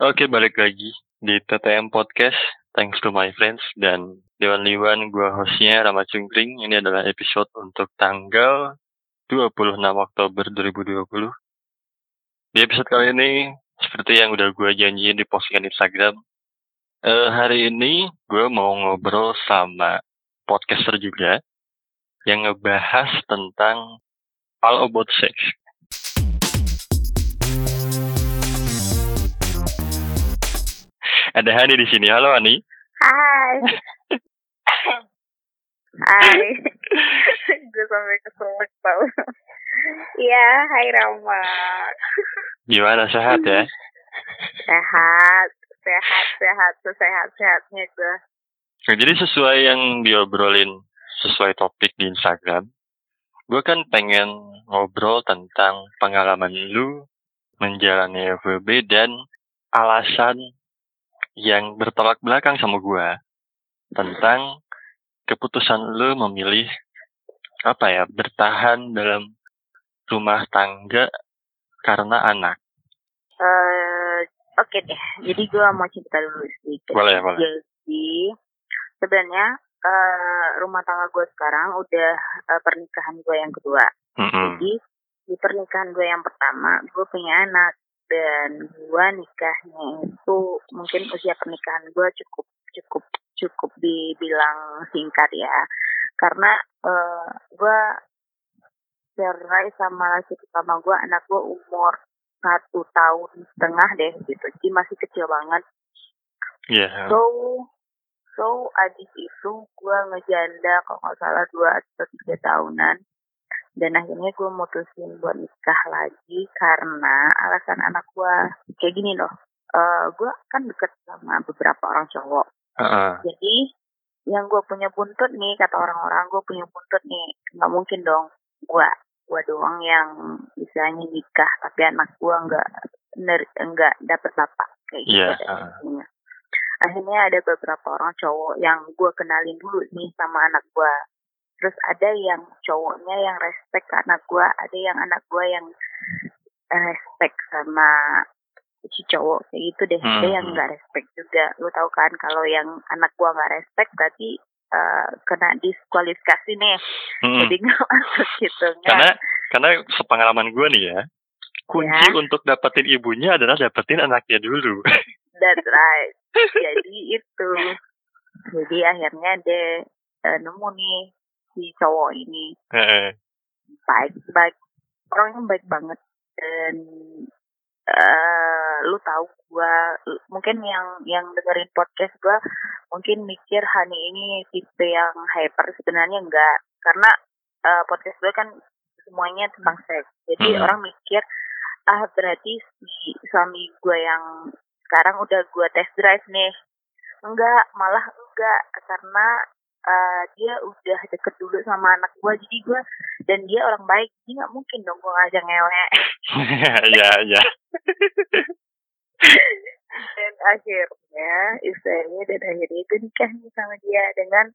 Oke, balik lagi di TTM Podcast. Thanks to my friends dan Dewan Liwan, gue hostnya Rama Cungkring. Ini adalah episode untuk tanggal 26 Oktober 2020. Di episode kali ini, seperti yang udah gue janjiin di postingan Instagram, eh, hari ini gue mau ngobrol sama podcaster juga yang ngebahas tentang all about sex. Ada Hani di sini. Halo Hani. Hai. Hai. Gue sampai keselak tau. Iya, hai Rama. Gimana sehat ya? Sehat, sehat, sehat, sehat-sehatnya gue. Nah, jadi sesuai yang diobrolin sesuai topik di Instagram, gue kan pengen ngobrol tentang pengalaman lu menjalani FWB dan alasan yang bertolak belakang sama gue tentang keputusan lu memilih apa ya bertahan dalam rumah tangga karena anak. Eh, Oke deh, jadi gue mau cerita dulu sedikit. Boleh, boleh. Jadi, sebenarnya eh, rumah tangga gue sekarang udah eh, pernikahan gue yang kedua. Mm-mm. Jadi di pernikahan gue yang pertama gue punya anak dan gue nikahnya itu mungkin usia pernikahan gue cukup cukup cukup dibilang singkat ya karena eh, gue cerai sama laki pertama gue anak gue umur satu tahun setengah deh gitu jadi masih kecil banget Iya. So, so abis itu gue ngejanda kalau nggak salah dua atau tiga tahunan. Dan akhirnya gue mutusin buat nikah lagi karena alasan anak gue kayak gini loh. Eh gue kan deket sama beberapa orang cowok. Heeh. Jadi yang gue punya buntut nih kata orang-orang gue punya buntut nih nggak mungkin dong gue gue doang yang istilahnya nikah tapi anak gue nggak ner- nggak dapet bapak kayak gitu Iya, heeh. intinya. akhirnya ada beberapa orang cowok yang gue kenalin dulu nih sama anak gue terus ada yang cowoknya yang respect ke anak gue ada yang anak gue yang respect sama si cowok kayak gitu deh ada yang Hmm. nggak respect juga lu tahu kan kalau yang anak gue nggak respect berarti eh, kena diskualifikasi nih Mm-mm. jadi nggak masuk gitu nggak Karena karena sepengalaman gue nih ya, kunci Ya. untuk dapetin ibunya adalah dapetin anaknya dulu. That's right. Jadi itu. Jadi akhirnya dia eh, nemu nih si cowok ini. Baik baik. Orangnya baik banget. Dan eh lu tahu gua mungkin yang yang dengerin podcast gua mungkin mikir Hani ini tipe yang hyper. Sebenarnya enggak. Karena eh, podcast gua kan semuanya tentang seks. Jadi Hmm. orang mikir ah berarti si suami gua yang sekarang udah gua test drive nih. Enggak malah enggak. Karena eh, dia udah deket dulu sama anak gua jadi gua dan dia orang baik jadi nggak mungkin dong gua ngajak ngewe. Ya ya. dan akhirnya istilahnya dan akhirnya gue nikah nih sama dia dengan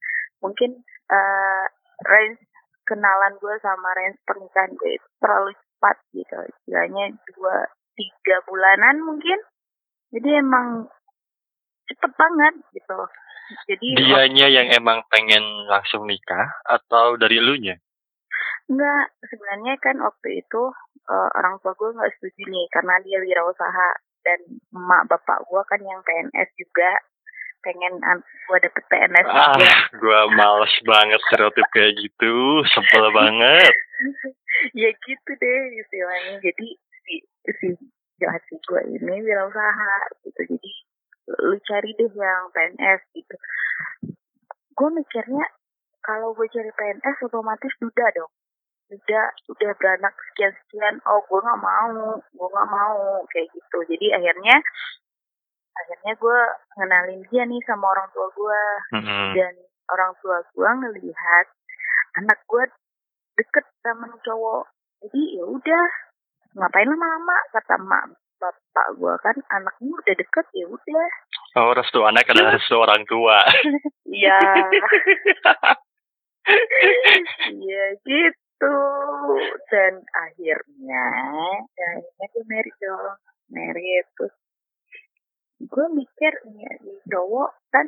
mungkin eh range kenalan gue sama range pernikahan gue itu terlalu cepat gitu. Istilahnya dua tiga bulanan mungkin. Jadi emang cepet banget gitu jadi Dianya yang emang pengen langsung nikah atau dari elunya? Enggak, sebenarnya kan waktu itu eh, orang tua gue nggak setuju nih karena dia wirausaha dan emak bapak gue kan yang PNS juga pengen gue dapet PNS Ah, juga. gue males banget stereotip kayak gitu, sebel banget. ya gitu deh istilahnya. Jadi si si si gue ini wirausaha gitu. Jadi lu cari deh yang PNS gitu. Gue mikirnya kalau gue cari PNS otomatis duda dong. udah udah beranak sekian sekian oh gue nggak mau gue nggak mau kayak gitu jadi akhirnya akhirnya gue ngenalin dia nih sama orang tua gue Mm-mm. dan orang tua gue ngelihat anak gue deket sama cowok jadi ya udah ngapain lama-lama kata mak bapak gue kan anaknya udah deket ya udah. Oh, restu anak adalah restu orang tua. iya. Iya gitu. Dan akhirnya dan akhirnya gue married dong married. Terus gue mikir ya cowok kan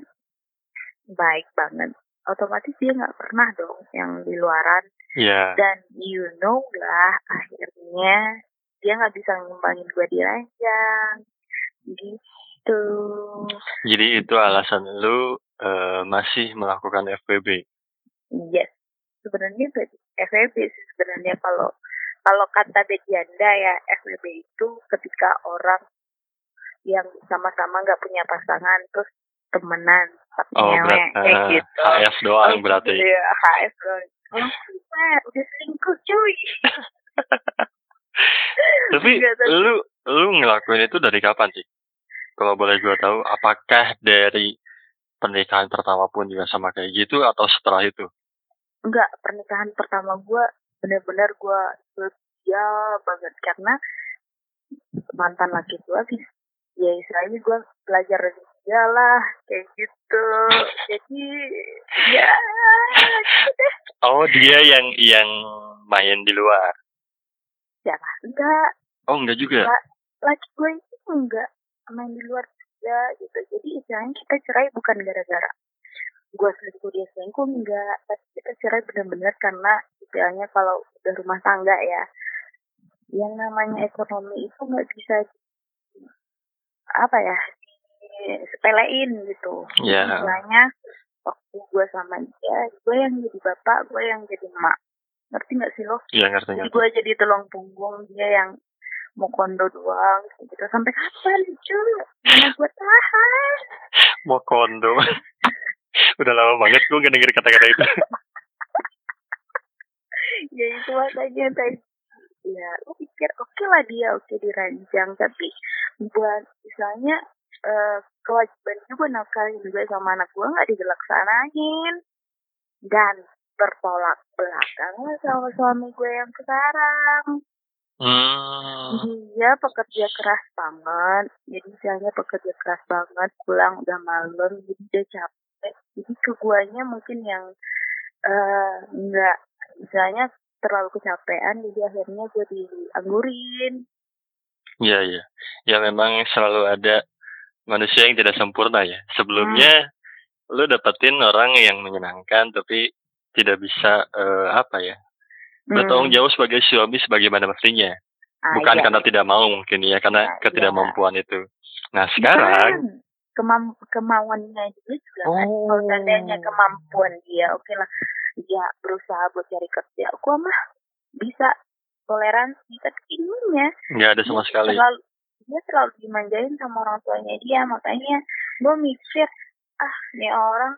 baik banget. Otomatis dia nggak pernah dong yang di luaran. Iya. dan you know lah akhirnya dia nggak bisa ngembangin gue di ranjang gitu Jadi itu alasan lu eh, masih melakukan FWB. yes sebenarnya FWB sih sebenarnya kalau kalau kata Bejanda ya FWB itu ketika orang yang sama-sama nggak punya pasangan terus temenan tapi Oh, berat, kayak eh, gitu HF doang Oh, berarti. Iya, HF doang. Oh, udah selingkuh cuy. Tapi lu lu ngelakuin itu dari kapan sih? Kalau boleh gua tahu, apakah dari pernikahan pertama pun juga sama kayak gitu atau setelah itu? Enggak, pernikahan pertama gue bener-bener gue setia banget karena mantan laki gue sih ya istilahnya gue belajar dari dia lah kayak gitu jadi ya Oh, dia yang yang main di luar. Enggak. Oh, enggak juga. laki gue itu enggak. Main di luar juga gitu. Jadi istilahnya kita cerai bukan gara-gara gue selingkuh dia selingkuh enggak. Tapi kita cerai benar-benar karena istilahnya kalau udah rumah tangga ya yang namanya ekonomi itu nggak bisa apa ya sepelein gitu. Iya. istilahnya waktu gue sama dia gue yang jadi bapak gue yang jadi emak ngerti nggak sih lo? Iya, ngerti jadi gue jadi tulang punggung dia yang mau kondo doang gitu. Sampai kapan cuy mana gue tahan? Mau kondo. Udah lama banget gua gak denger kata-kata itu. ya itu makanya tadi. Ya lu pikir oke lah dia oke diranjang. Tapi buat misalnya eh, kewajiban juga nafkahin juga sama anak gue nggak dilaksanain dan bertolak belakang sama suami gue yang sekarang Hmm. dia pekerja keras banget jadi misalnya pekerja keras banget pulang udah malam jadi dia capek jadi ke guanya mungkin yang eh nggak misalnya terlalu kecapean jadi akhirnya gue dianggurin Iya, iya. Ya memang selalu ada manusia yang tidak sempurna ya. Sebelumnya lu dapetin orang yang menyenangkan tapi tidak bisa eh, apa ya? Bertanggung jawab sebagai suami sebagaimana mestinya. Ah, Bukan iya. karena tidak mau mungkin ya, karena Ah, ketidakmampuan itu. Nah, sekarang Bukan. Kemam kemauannya dia juga kan. Oh. Kalau seandainya kemampuan dia, oke lah. Dia berusaha buat cari kerja. Aku mah bisa toleransi. Tapi ininya nggak ada sama dia sekali. Terlalu, dia terlalu dimanjain sama orang tuanya dia. Makanya gue mikir, ah ini orang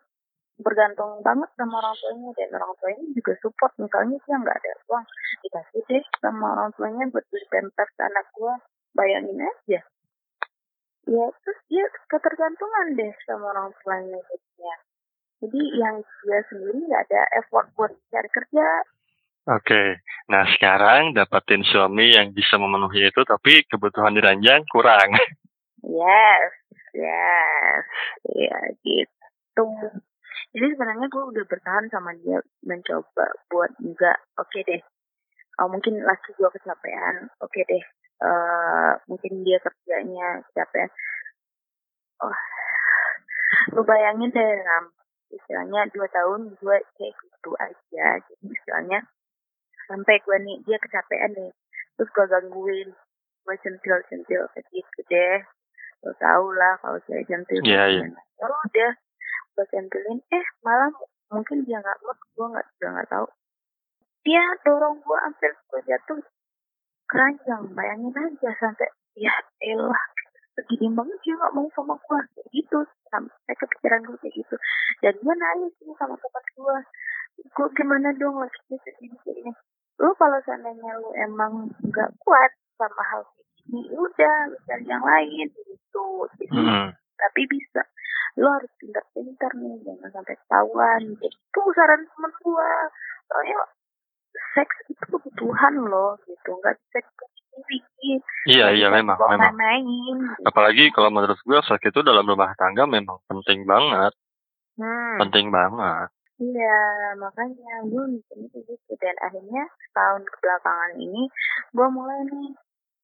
bergantung banget sama orang tuanya dan orang tuanya juga support. Misalnya dia nggak ada uang dikasih deh sama orang tuanya buat beli pampers anak gue bayangin aja. Ya terus dia ketergantungan deh sama orang tuanya jadinya jadi yang dia sendiri nggak ada effort buat cari kerja. Oke. Nah, sekarang dapetin suami yang bisa memenuhi itu tapi kebutuhan diranjang kurang. yes yes. Ya gitu jadi sebenarnya gue udah bertahan sama dia mencoba buat juga oke deh. Oh, mungkin laki gue kecapean oke deh. Eh mungkin dia kerjanya kecapean oh lu bayangin deh Ram. Istilahnya dua tahun gue kayak gitu aja. Jadi istilahnya sampai gue nih dia kecapean nih. Terus gue gangguin. Gue centil centil kayak gitu deh. Lo tau lah kalau saya centil Iya, iya. ya udah gue centilin eh malah mungkin dia nggak mood gue nggak juga nggak tahu. Dia dorong gue hampir gue jatuh. Keranjang bayangin aja sampai ya elah segini banget dia nggak mau sama gue kayak gitu sampai kepikiran gue kayak gitu. Dan gue nangis nih sama teman gue gue gimana dong lagi segini segini lu kalau seandainya lu emang nggak kuat sama hal kayak gini udah cari yang lain gitu. Jadi Hmm. Tapi bisa lo harus pintar-pintar nih jangan sampai ketahuan itu saran temen gua soalnya seks itu kebutuhan loh gitu nggak bisa dipungkiri Iya, iya memang, memang. main-main gitu. Apalagi kalau menurut gue seks itu dalam rumah tangga memang penting banget, hmm. penting banget. Iya, makanya gue mikirnya kayak gitu. Dan akhirnya tahun kebelakangan ini gue mulai nih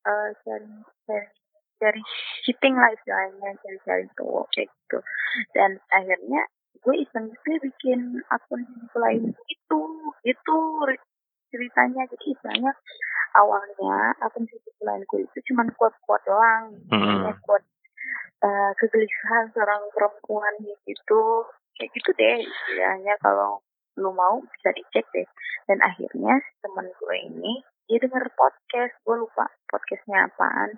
eh cari cari cari cheating lah istilahnya cari-cari cowok kayak gitu. Dan akhirnya gue iseng juga bikin akun lain. Itu itu ceritanya. Jadi istilahnya awalnya akun Facebook lain gue itu cuma quote-quote doang. Hmm. quote uh, kegelisahan seorang perempuan gitu. Kayak gitu deh istilahnya. Kalau lu mau bisa dicek deh. Dan akhirnya teman gue ini dia denger podcast. Gue lupa podcastnya apaan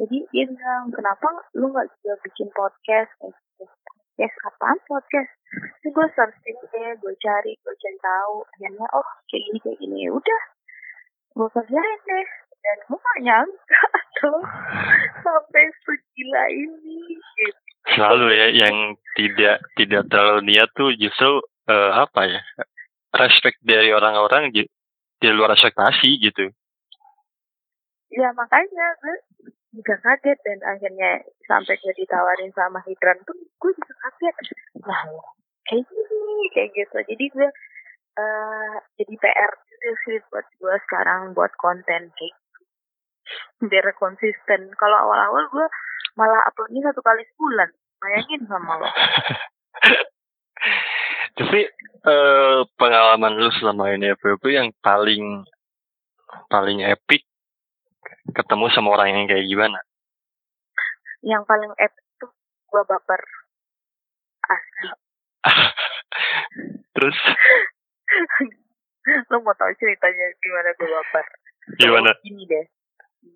jadi dia bilang kenapa lu nggak juga bikin podcast kayak gitu. podcast apaan podcast Terus gue searching deh gue cari gue cari tahu akhirnya oh kayak gini kayak gini ya udah gue kerjain deh dan gue gak nyangka tuh sampai segila ini gitu. Selalu ya yang tidak tidak terlalu niat tuh justru eh, apa ya? Respect dari orang-orang di, di luar ekspektasi gitu. ya makanya gue juga kaget dan akhirnya sampai gue ditawarin sama Hidran tuh gue juga kaget. Lah kayak gini kayak gitu. Jadi gue eh jadi PR juga sih buat gue sekarang buat konten kayak gitu. biar konsisten. Kalau awal-awal gue malah uploadnya satu kali sebulan. Bayangin sama lo. Tapi eh, pengalaman lu selama ini FWB yang paling paling epic ketemu sama orang yang kayak gimana? yang paling epic tuh gue baper. Asli. Terus? Lo mau tahu ceritanya gimana gue baper? Gimana? gini deh.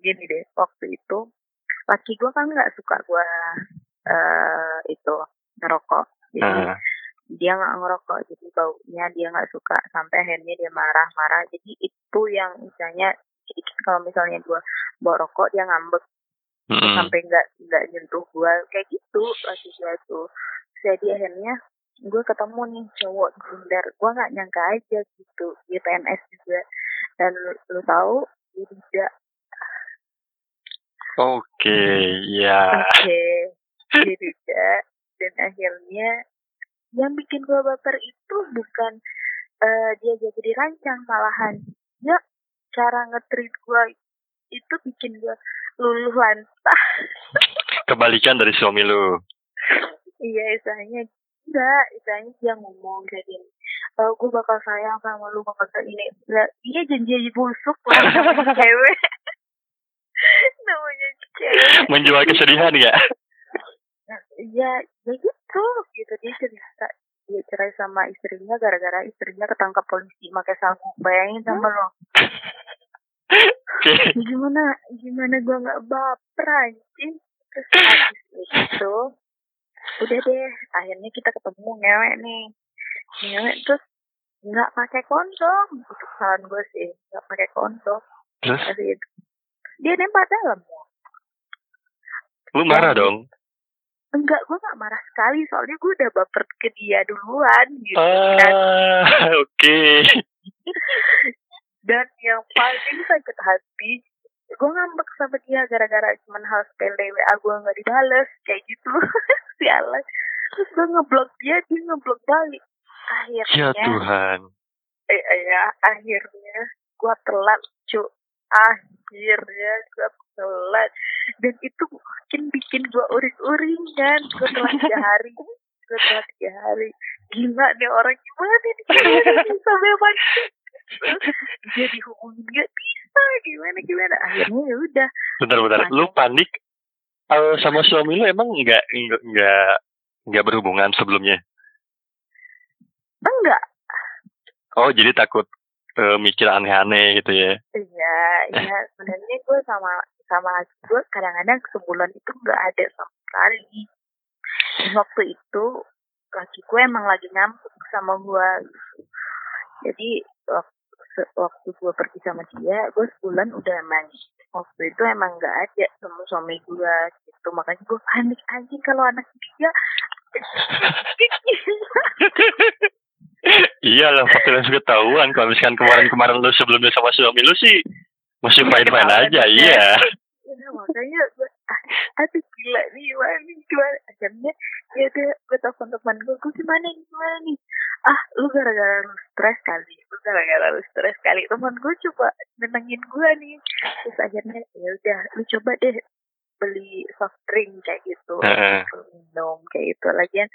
Gini deh. Waktu itu laki gue kan nggak suka gue eh itu ngerokok. Jadi Ah, dia nggak ngerokok. Jadi baunya dia nggak suka. Sampai akhirnya dia marah-marah. Jadi itu yang misalnya kalau misalnya gue bawa rokok dia ngambek mm-mm. sampai nggak nggak nyentuh gue kayak gitu laki gue tuh jadi akhirnya gue ketemu nih cowok Tinder gue nggak nyangka aja gitu dia PNS juga dan lu, tahu dia tidak Oke, ya. Oke, dia tidak. Dan akhirnya yang bikin gue baper itu bukan eh, dia jadi dirancang malahan. Ya, cara nge-treat gue itu bikin gue luluh lantah. Kebalikan dari suami lu. iya, istilahnya enggak, istilahnya dia ngomong kayak gini. Oh, gue bakal sayang sama lu bakal kayak ini. Lah, iya janji busuk lah cewek. namanya cewek. Menjual kesedihan ya? Nah, ya, ya gitu, gitu dia cerita dia cerai sama istrinya gara-gara istrinya ketangkap polisi. Pakai sabuk bayangin sama lo. Oke. gimana gimana gua nggak baper anjing? Terus habis itu udah deh akhirnya kita ketemu ngewek nih. Ngewek terus nggak pakai kondom. Itu kesalahan gue sih nggak pakai kondom. Terus? Itu dia nembak dalam lu marah dong? Enggak gue nggak marah sekali soalnya gue udah baper ke dia duluan gitu. Kan Ah, oke. dan yang paling sakit hati gue ngambek sama dia gara-gara cuman hal sepele WA gue nggak dibales kayak gitu. Sialan terus gue ngeblok dia dia ngeblok balik. Ya akhirnya Tuhan. eh, eh, ya akhirnya gue telat cu. Akhirnya gue telat. Dan itu makin bikin gue uring-uringan gue telat tiga hari. Gue telat tiga hari. Gila nih orang gimana nih? Sampai mati. Dia dihubungin gak bisa. Gimana gimana? Akhirnya ya udah. Bentar-bentar. Lu panik eh, sama suami lu emang nggak nggak nggak berhubungan sebelumnya? enggak. Oh, jadi takut eh, mikir aneh-aneh gitu ya? iya iya. Sebenarnya gue sama sama gue kadang-kadang sebulan itu nggak ada sama sekali. Dan waktu itu laki gue emang lagi ngambek sama gue jadi waktu, waktu gue pergi sama dia gue sebulan udah emang waktu itu emang nggak ada sama suami gue gitu. Makanya gue panik anjing kalau anak dia iya lah, faktor yang ketahuan. Kalau misalkan kemarin-kemarin lu sebelumnya sama suami lu sih masih fine-fine aja, iya. ya, makanya gue aduh gila nih gimana nih gimana? Akhirnya ya udah gue telepon teman gue gue gimana nih gimana nih? Ah lu gara-gara lu stres kali lu gara-gara lu stres kali. Teman gue coba nenangin gue nih. Terus akhirnya ya udah lu coba deh beli soft drink kayak gitu Heeh. minum kayak gitu. Lagian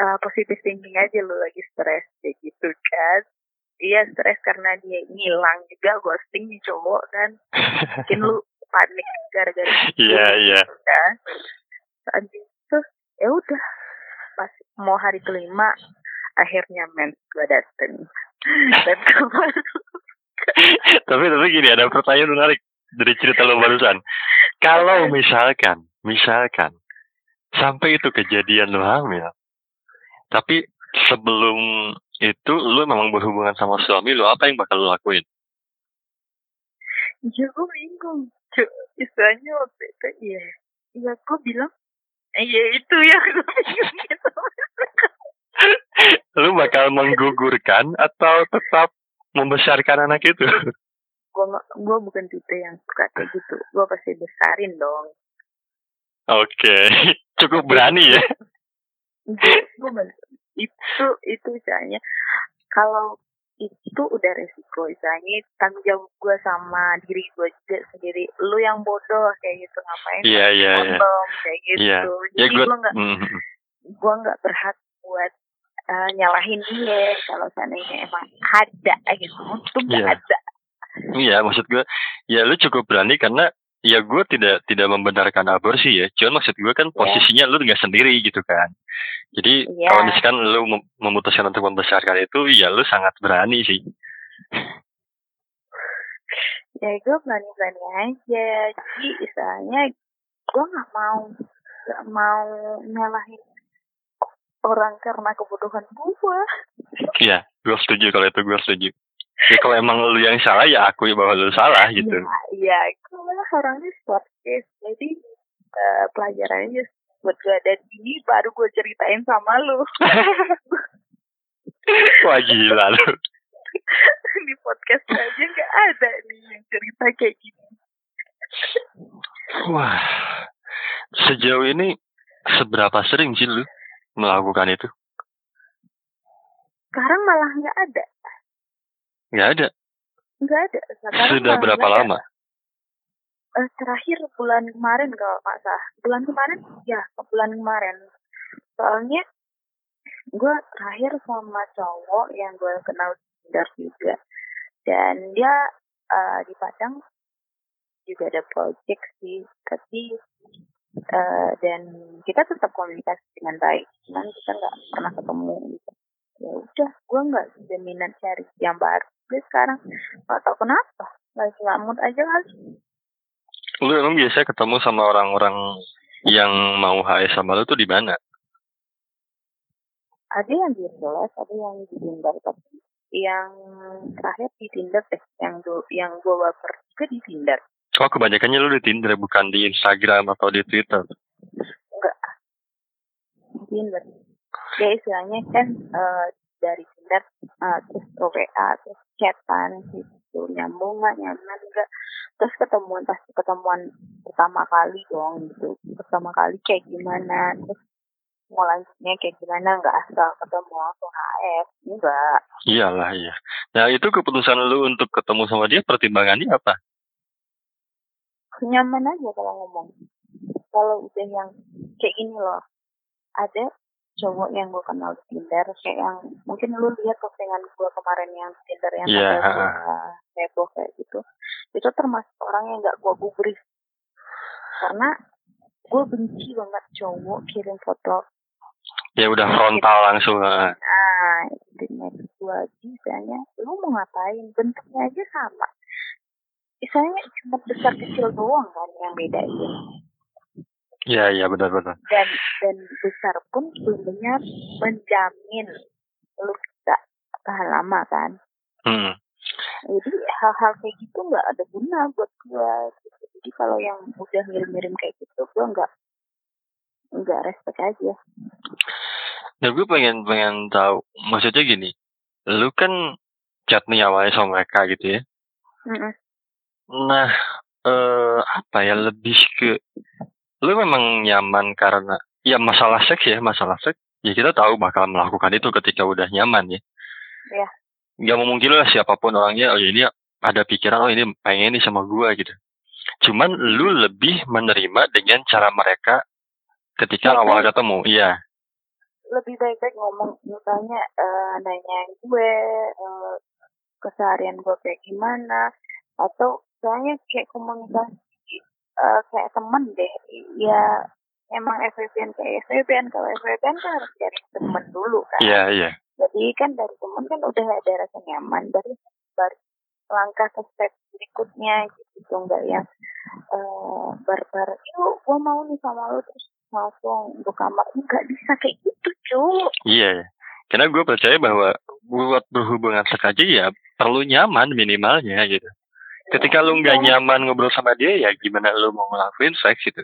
uh, positive thinking aja lu lagi stres kayak gitu kan. Iya stres karena dia ngilang juga ghosting nih cowok kan. Mungkin lu panik gara-gara itu, Iya, iya. gitu kan itu ya udah. Pas mau hari kelima akhirnya mens gue dateng. Tapi tapi gini ada pertanyaan menarik dari cerita lo barusan. Kalau misalkan, misalkan sampai itu kejadian lo hamil, tapi sebelum itu lo memang berhubungan sama suami lo, apa yang bakal lo lakuin? ya gue bingung Cuk, istilahnya waktu itu iya iya gue bilang iya itu ya gue bingung gitu Lo bakal menggugurkan atau tetap membesarkan anak itu? Gue gue bukan tipe yang suka kayak gitu. Gue pasti besarin dong. Oke, cukup berani ya. gue itu itu misalnya kalau itu udah resiko misalnya tanggung jawab gue sama diri gue juga sendiri. Lu yang bodoh kayak gitu. Ngapain Iya, iya, iya. kondom kayak gitu. Iya. jadi Ya gue, nggak mm, gue nggak berhak buat eh, nyalahin dia kalau seandainya emang ada gitu. Untung nggak Iya. ada iya maksud gue, ya lu cukup berani karena ya gue tidak tidak membenarkan aborsi ya. Cuman maksud gue kan posisinya lu nggak sendiri gitu kan. Jadi Iya. kalau misalkan lu mem- memutuskan untuk membesarkan itu, ya lu sangat berani sih. ya gue berani berani aja jadi istilahnya gue nggak mau nggak mau nyalahin orang karena kebutuhan gue Iya, gue setuju kalau itu gue setuju. Ya kalau emang lu yang salah ya akui bahwa lu salah gitu. Iya, iya, gue orangnya sport case, jadi eh, pelajarannya buat gue dan ini baru gue ceritain sama lu Wah gila lu. di podcast aja nggak ada nih yang cerita kayak gini. Wah, sejauh ini seberapa sering sih lu melakukan itu? Sekarang malah nggak ada, Nggak ada. nggak ada. Sekarang Sudah berapa nggak ada. lama? Eh, terakhir bulan kemarin kalau nggak salah. Bulan kemarin? Ya, bulan kemarin. Soalnya gue terakhir sama cowok yang gue kenal Tinder juga. Dan dia eh, di Padang juga ada project sih. Tapi eh, dan kita tetap komunikasi dengan baik. Cuman kita nggak pernah ketemu gitu. Ya udah, gue nggak jaminan cari yang baru. Gue sekarang nggak tahu kenapa. Lagi nggak mood aja kali. Lu emang biasa ketemu sama orang-orang yang mau HS sama lu tuh di mana? ada yang di Reels, ada yang di Tinder tapi yang terakhir di Tinder deh yang du, yang gue baper juga di Tinder Oh kebanyakannya lu di Tinder bukan di Instagram atau di Twitter. enggak di Tinder ya istilahnya kan eh, dari Tinder eh, terus ke WA terus chatan gitu. Nyambung nggak nyaman enggak terus ketemuan pasti ketemuan pertama kali dong gitu. Pertama kali kayak gimana terus mau lanjutnya kayak gimana nggak asal ketemu langsung HF enggak. Iyalah iya. Nah itu keputusan lu untuk ketemu sama dia pertimbangannya apa? nyaman aja kalau ngomong. Kalau udah yang kayak gini loh ada cowok yang gue kenal di Tinder kayak yang mungkin lu lihat postingan gue kemarin yang di Tinder yang Iya, ada heboh kayak gitu. Itu termasuk orang yang gak gue gubris karena gue benci banget cowok kirim foto. Ya udah frontal langsung. ah. di next gue misalnya lu mau ngapain? Bentuknya aja sama. Misalnya cuma besar kecil doang kan yang bedain Iya iya benar-benar. dan dan besar pun sebenarnya menjamin lu bisa tahan lama kan Hmm. jadi hal-hal kayak gitu nggak ada guna buat gua gitu. jadi kalau yang udah ngirim-ngirim kayak gitu gua nggak nggak respect aja Nah gue pengen pengen tahu maksudnya gini, lu kan chat nih awalnya sama mereka gitu ya. Mm-mm. Nah eh apa ya lebih ke lu memang nyaman karena ya masalah seks ya masalah seks ya kita tahu bakal melakukan itu ketika udah nyaman ya. Iya. Gak mau mungkin lah siapa pun orangnya oh ini ada pikiran oh ini pengen nih sama gua gitu. Cuman lu lebih menerima dengan cara mereka ketika Baik-baik. awal ketemu. Iya. lebih baik-baik ngomong misalnya eh, nanya gue eh, keseharian gue kayak gimana atau misalnya kayak komunikasi eh, kayak temen deh ya emang FVPN kayak FVPN kalau FVPN kan harus dari temen dulu kan Iya, iya. jadi kan dari temen kan udah ada rasa nyaman baru baru langkah ke step berikutnya gitu enggak yang eh barbar yuk gue mau nih sama lu terus langsung ke kamar nggak bisa kayak gitu cu Iya. iya. Karena gue percaya bahwa buat berhubungan seks aja ya perlu nyaman minimalnya gitu. Ketika lu nggak Iya. nyaman ngobrol sama dia ya gimana lu mau ngelakuin seks gitu.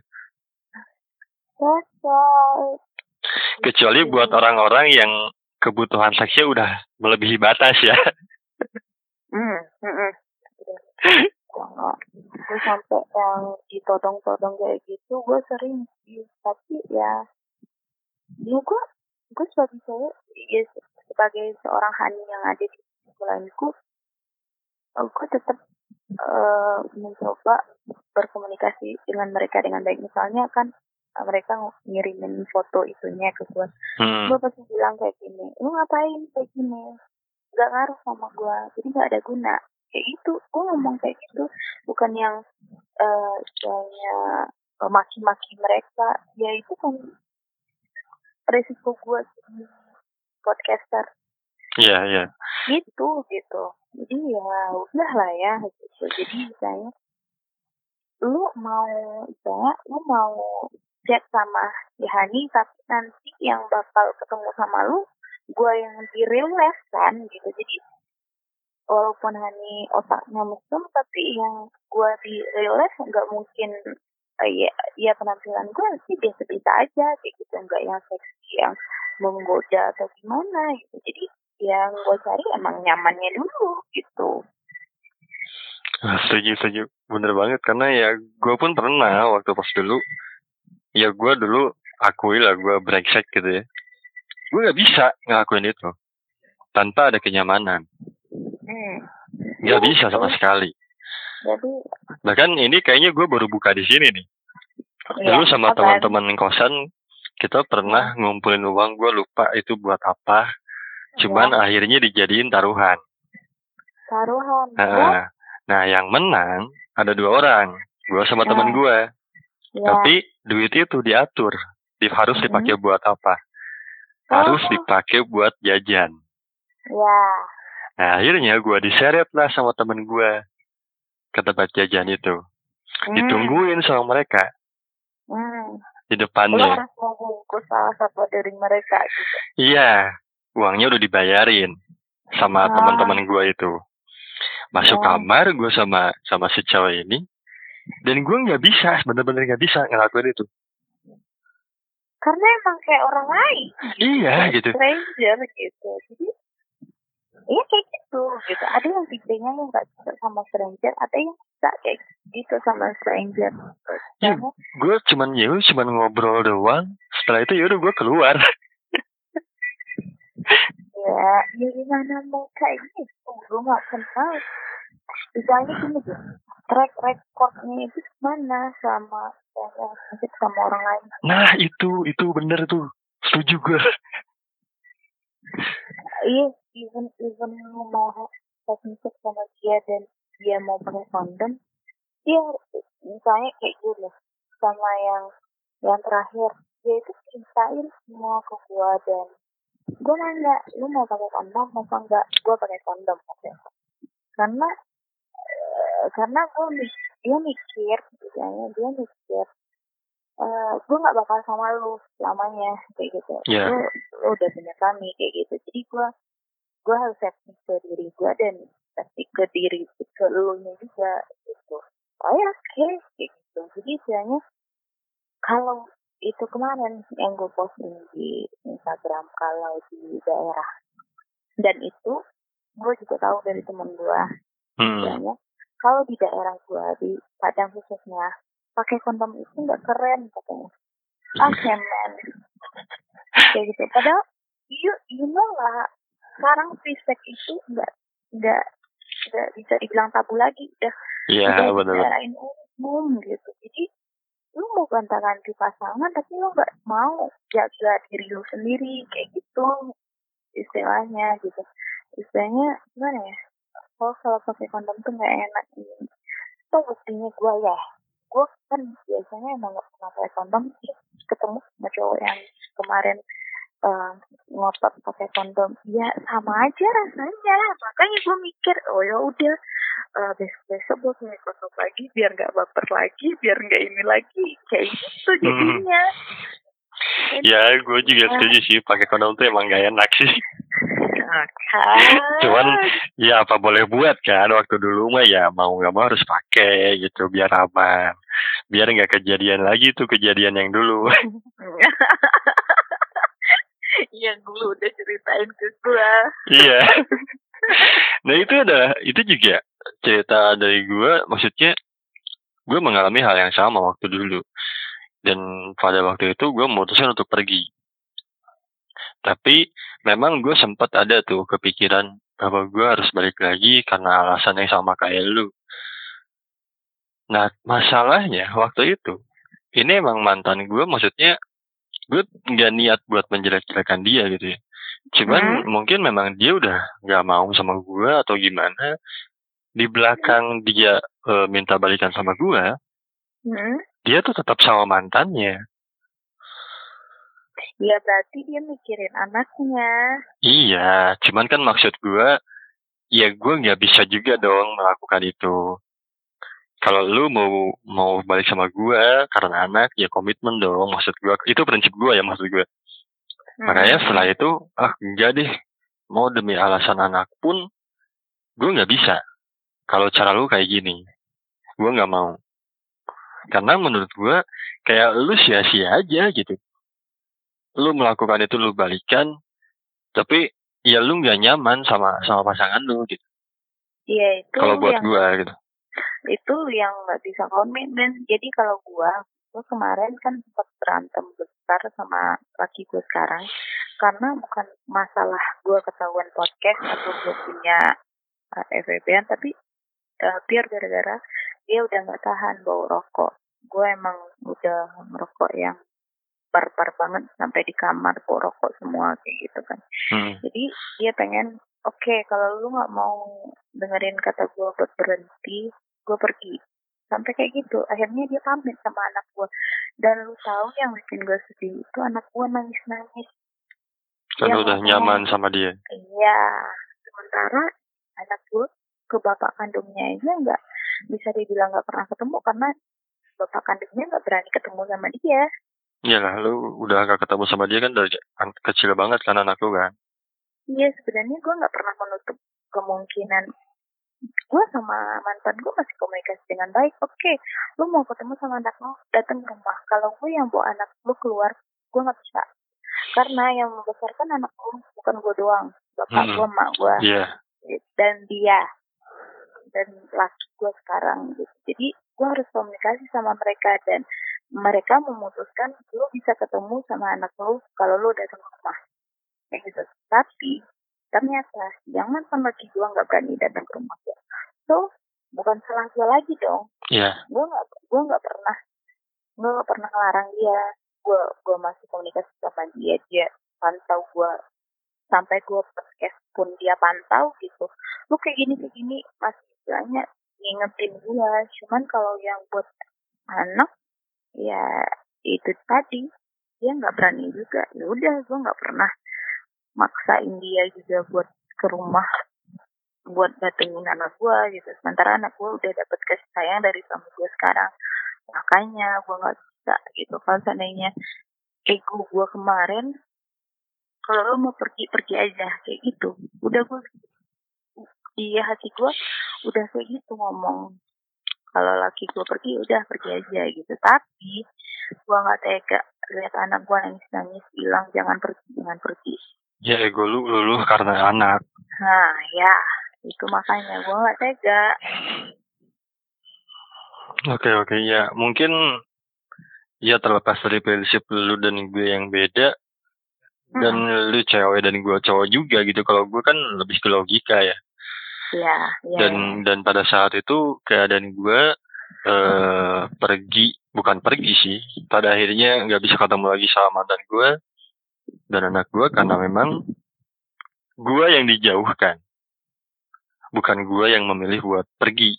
Selesai. Kecuali buat orang-orang yang kebutuhan seksnya udah melebihi batas ya. Hmm, hmm, hmm. Gue sampai yang ditodong-todong kayak gitu, gue sering sih. Tapi ya, ya gue, gue sebagai cewek, ya sebagai seorang hani yang ada di sebelahku, eh, gue tetap eh, mencoba berkomunikasi dengan mereka dengan baik. Misalnya kan eh, mereka ngirimin foto itunya ke gue, Hmm. gue pasti bilang kayak gini lu ngapain kayak gini? Gak ngaruh sama gue jadi gak ada guna. Kayak gitu gue ngomong kayak gitu. Bukan yang kayak eh, maki-maki mereka. Ya itu kan resiko gue jadi podcaster Iya, iya. gitu gitu. Jadi ya udah lah ya gitu. Jadi misalnya lu mau misalnya lu mau chat sama si Hani tapi nanti yang bakal ketemu sama lu gue yang di kan gitu. Jadi walaupun Hani otaknya mesum tapi yang gue di real life nggak mungkin eh, ya ya penampilan gue sih biasa-biasa aja kayak gitu. Nggak yang seksi yang menggoda atau gimana gitu. Jadi yang gue cari emang nyamannya dulu gitu Nah, setuju, setuju. Bener banget. Karena ya gue pun pernah waktu pas dulu. Ya gue dulu akui lah gue brengsek gitu ya. Gue gak bisa ngelakuin itu. Tanpa ada kenyamanan. hmm. Gak bisa sama sekali. jadi Bahkan ini kayaknya gue baru buka di sini nih. ya, Dulu sama teman-teman kosan kita pernah ngumpulin uang gue lupa itu buat apa. Cuman ya, akhirnya dijadiin taruhan. taruhan ya, Nah, yang menang ada dua orang. Gue sama teman Ya. gue. ya. Tapi duit itu diatur. Di, harus dipakai buat apa? Harus Oh, dipakai buat jajan. ya Nah akhirnya gue diseret lah sama temen gue ke tempat jajan itu. Hmm, Ditungguin sama mereka hmm. di lu depannya. harus membungkus salah satu dari mereka gitu Iya, uangnya udah dibayarin sama Ah. teman-teman gue itu. Masuk Oh. kamar gue sama sama si cewek ini, dan gue nggak bisa, bener-bener nggak bisa ngelakuin itu. karena emang kayak orang lain Iya kayak gitu. stranger gitu jadi Iya kayak gitu gitu. Ada yang tipenya yang nggak suka sama stranger, ada yang suka kayak gitu sama stranger. Iya. Karena Gue cuman ya cuman ngobrol doang. Setelah itu ya udah gue keluar. Ya, ya gimana mau kayak gitu, gue nggak kenal. Misalnya gini tuh, track recordnya itu mana sama yang musik sama orang lain. Nah itu itu bener tuh. Setuju gue. Iya, even even lu mau musik sama dia dan dia mau pakai kondom, dia misalnya kayak gini sama yang yang terakhir dia itu ceritain semua ke gua dan gua nanya lu mau pakai kondom apa enggak gua pakai kondom oke. Karena eh, karena mi- dia mikir misalnya dia mikir eh gue nggak bakal sama lu selamanya kayak gitu. Iya. lu, lu udah punya kami kayak gitu. Jadi gue gue harus safety ke diri gue dan safety ke diri ke lu nya juga gitu. Oh ya oke kayak gitu. Jadi istilahnya kalau itu kemarin yang gue posting di Instagram kalau di daerah. Dan itu gue juga tahu dari temen gue Hmm. kalau di daerah gue di Padang khususnya pakai kondom itu nggak keren katanya. Ah cemen kayak gitu. Padahal you you know lah sekarang free sex itu nggak nggak nggak bisa dibilang tabu lagi. Udah Iya udah umum gitu. Jadi lu mau ganti-ganti pasangan tapi lu nggak mau jaga diri lu sendiri kayak gitu istilahnya gitu. Istilahnya gimana ya kalau kalau pakai kondom tuh nggak enak ini. Itu buktinya gue ya. Gue kan biasanya emang gak pernah pakai kondom ketemu sama cowok yang kemarin uh, ngotot pakai kondom. Ya sama aja rasanya. Makanya gue mikir oh ya udah uh, besok besok gue pakai kondom lagi biar nggak baper lagi biar nggak ini lagi kayak gitu hmm. jadinya hmm. ya gue juga setuju sih pakai kondom tuh emang gak enak sih Cuman ya apa boleh buat kan waktu dulu mah ya mau nggak mau harus pakai gitu biar aman. Biar nggak kejadian lagi tuh kejadian yang dulu. yang dulu udah ceritain ke gua. Iya. nah itu ada itu juga cerita dari gua maksudnya gue mengalami hal yang sama waktu dulu dan pada waktu itu gue memutuskan untuk pergi tapi memang gue sempat ada tuh kepikiran bahwa gue harus balik lagi karena alasan yang sama kayak lu. Nah, masalahnya waktu itu, ini emang mantan gue, maksudnya gue nggak niat buat menjelek-jelekan dia gitu ya. Cuman hmm? mungkin memang dia udah nggak mau sama gue atau gimana. Di belakang dia e, minta balikan sama gue, hmm? dia tuh tetap sama mantannya. Ya berarti dia mikirin anaknya. Iya, cuman kan maksud gue, ya gue nggak bisa juga dong melakukan itu. Kalau lu mau mau balik sama gue karena anak, ya komitmen dong. Maksud gue, itu prinsip gue ya maksud gue. Hmm. Makanya setelah itu, ah enggak deh, mau demi alasan anak pun, gue nggak bisa. Kalau cara lu kayak gini, gue nggak mau. Karena menurut gue, kayak lu sia-sia aja gitu. Lu melakukan itu lu balikan tapi ya lu nggak nyaman sama sama pasangan lu gitu. Iya itu kalau buat yang, gua gitu. Itu yang nggak bisa komen dan jadi kalau gua gua kemarin kan sempat berantem besar sama laki gua sekarang. Karena bukan masalah gua ketahuan podcast atau gua punya uh, eh, FVP tapi uh, biar gara-gara dia udah nggak tahan bau rokok. Gue emang udah merokok yang par-par banget sampai di kamar kok rokok semua kayak gitu kan. Hmm. jadi dia pengen oke okay, kalau lu nggak mau dengerin kata gue buat berhenti gue pergi. Sampai kayak gitu akhirnya dia pamit sama anak gue dan lu tahu yang bikin gue sedih itu anak gue nangis nangis karena udah nyaman sama dia. Iya sementara anak gue ke bapak kandungnya aja nggak bisa dibilang nggak pernah ketemu karena bapak kandungnya nggak berani ketemu sama dia Iya lah, lu udah gak ketemu sama dia kan dari kecil banget kan anak lu kan? Iya, sebenarnya gue gak pernah menutup kemungkinan gue sama mantan gue masih komunikasi dengan baik. Oke, okay, lu mau ketemu sama anak lu, datang ke rumah. Kalau gue yang bawa anak lu keluar, gue gak bisa. Karena yang membesarkan anak lu bukan gue doang, bapak hmm. gue, mak gue, yeah. dan dia, dan laki gue sekarang. Gitu. Jadi gue harus komunikasi sama mereka dan mereka memutuskan lo bisa ketemu sama anak lo kalau lo datang ke rumah. Kayak gitu. Tapi ternyata yang mantan lagi gue nggak berani datang ke rumah gue so bukan salah gue lagi dong. Yeah. gue nggak gue nggak pernah gue nggak pernah ngelarang dia. Gue gue masih komunikasi sama dia. Dia pantau gue sampai gue podcast pun dia pantau gitu. Lu kayak gini kayak gini masih istilahnya ngingetin gue cuman kalau yang buat anak ya itu tadi dia nggak berani juga. Ya udah gue nggak pernah maksain dia juga buat ke rumah buat datengin anak gue gitu. Sementara anak gue udah dapet kasih sayang dari suami gue sekarang. Makanya gue nggak bisa gitu. Kalau seandainya ego gue kemarin kalau lo mau pergi pergi aja. Kayak gitu. Udah gue di hati gue udah kayak gitu ngomong kalau laki gue pergi udah pergi aja gitu. Tapi gue nggak tega lihat anak gue nangis nangis hilang jangan pergi jangan pergi. Ya ego lu luluh karena anak. Nah ya itu makanya gue nggak tega. Oke oke ya mungkin ya terlepas dari prinsip lu dan gue yang beda dan hmm. lu cewek dan gue cowok juga gitu. Kalau gue kan lebih ke logika ya Iya, ya. Dan dan pada saat itu keadaan gue eh pergi bukan pergi sih pada akhirnya nggak bisa ketemu lagi sama mantan gue dan anak gue karena memang gue yang dijauhkan bukan gue yang memilih buat pergi